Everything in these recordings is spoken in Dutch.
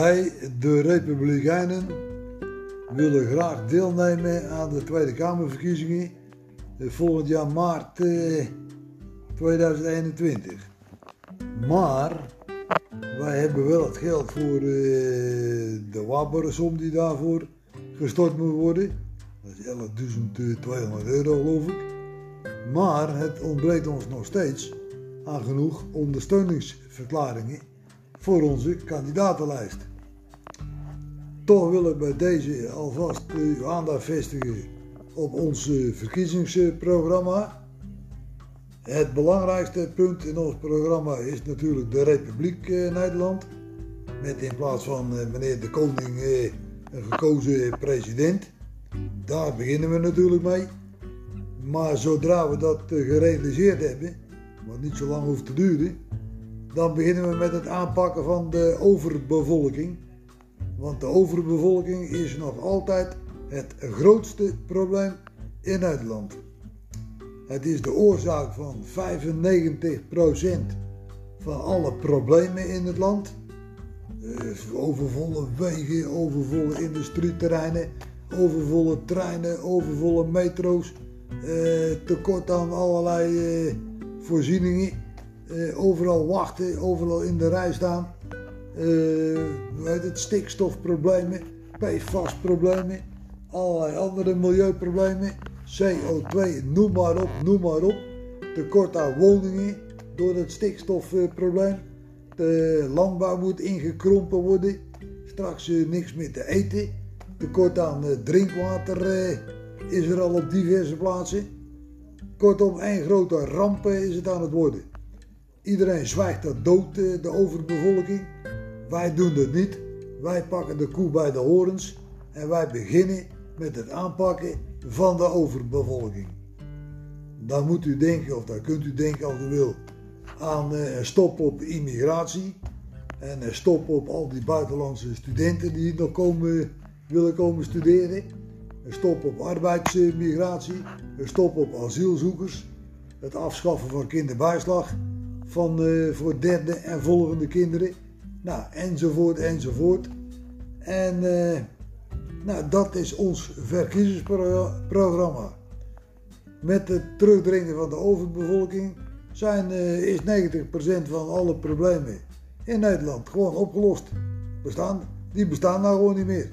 Wij, de Republikeinen, willen graag deelnemen aan de Tweede Kamerverkiezingen volgend jaar maart eh, 2021. Maar wij hebben wel het geld voor eh, de wapensom die daarvoor gestort moet worden. Dat is 11.200 euro geloof ik. Maar het ontbreekt ons nog steeds aan genoeg ondersteuningsverklaringen voor onze kandidatenlijst. Toch wil ik bij deze alvast uw aandacht vestigen op ons eh, verkiezingsprogramma. Het belangrijkste punt in ons programma is natuurlijk de Republiek eh, Nederland. Met in plaats van eh, meneer de Koning een gekozen president. Daar beginnen we natuurlijk mee. Maar zodra we dat gerealiseerd hebben, wat niet zo lang hoeft te duren, dan beginnen we met het aanpakken van de overbevolking. Want de overbevolking is nog altijd het grootste probleem in Nederland. Het is de oorzaak van 95% van alle problemen in het land. Eh, overvolle wegen, overvolle industrieterreinen, overvolle treinen, overvolle metro's, eh, tekort aan allerlei eh, voorzieningen, overal wachten, overal in de rij staan, uh, het, stikstofproblemen, PFAS-problemen allerlei andere milieuproblemen, CO2, noem maar op, noem maar op. Tekort aan woningen door het stikstofprobleem. De landbouw moet ingekrompen worden. Straks uh, niks meer te eten. Tekort aan drinkwater is er al op diverse plaatsen. Kortom, één grote ramp is het aan het worden. Iedereen zwijgt dat dood, de overbevolking. Wij doen dat niet. Wij pakken de koe bij de horens en wij beginnen met het aanpakken van de overbevolking. Dan moet u denken, of dan kunt u denken als u wil, aan eh, stop op immigratie. En stop op al die buitenlandse studenten die nog komen, willen komen studeren. Een stop op arbeidsmigratie. Een stop op asielzoekers. Het afschaffen van kinderbijslag van, uh, voor derde en volgende kinderen. Nou, enzovoort, enzovoort. En uh, nou, dat is ons verkiezingsprogramma. Met het terugdringen van de overbevolking zijn, uh, is 90% van alle problemen in Nederland gewoon opgelost. Bestaan, die bestaan nou gewoon niet meer.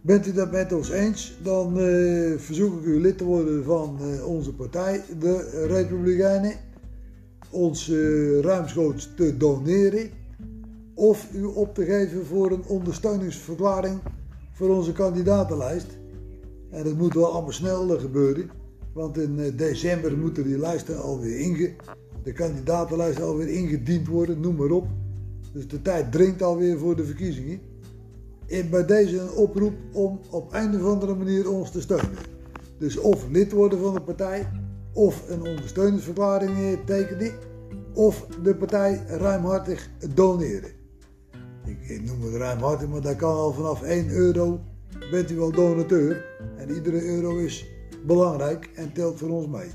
Bent u dat met ons eens, dan verzoek ik u lid te worden van onze partij, de Republikeinen. Ons ruimschoots te doneren of u op te geven voor een ondersteuningsverklaring voor onze kandidatenlijst. En dat moet wel allemaal snel gebeuren, want in eh, december moeten die lijsten alweer inge, de kandidatenlijsten alweer ingediend worden, noem maar op. Dus de tijd dringt alweer voor de verkiezingen. En bij deze een oproep om op een of andere manier ons te steunen. Dus of lid worden van de partij, of een ondersteuningsverklaring tekenen, of de partij ruimhartig doneren. Ik, noem het ruimhartig, maar dat kan al vanaf 1 euro bent u wel donateur. En iedere euro is belangrijk en telt voor ons mee.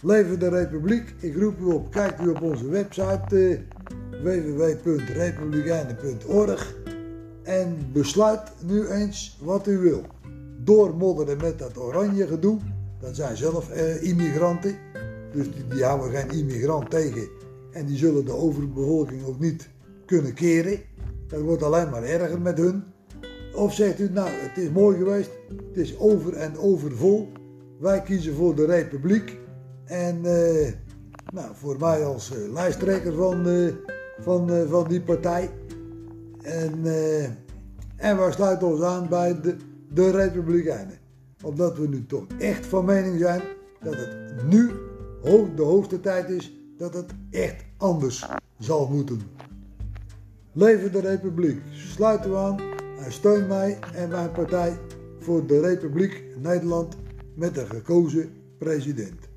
Leven de Republiek. Ik roep u op, kijk u op onze website eh, www.republikeinen.org en besluit nu eens wat u wil. Doormodderen met dat oranje gedoe, dat zijn zelf eh, immigranten, dus die, houden geen immigrant tegen en die zullen de overbevolking ook niet kunnen keren. Dat wordt alleen maar erger met hun. Of zegt u, nou, het is mooi geweest, het is over en over vol. Wij kiezen voor de Republiek. En uh, nou, voor mij als uh, lijsttrekker van, uh, van, van die partij. En, en wij sluiten ons aan bij de, de Republikeinen. Omdat we nu toch echt van mening zijn dat het nu de hoogste tijd is dat het echt anders zal moeten. Leven de Republiek. Sluit u aan en steun mij en mijn partij voor de Republiek Nederland met een gekozen president.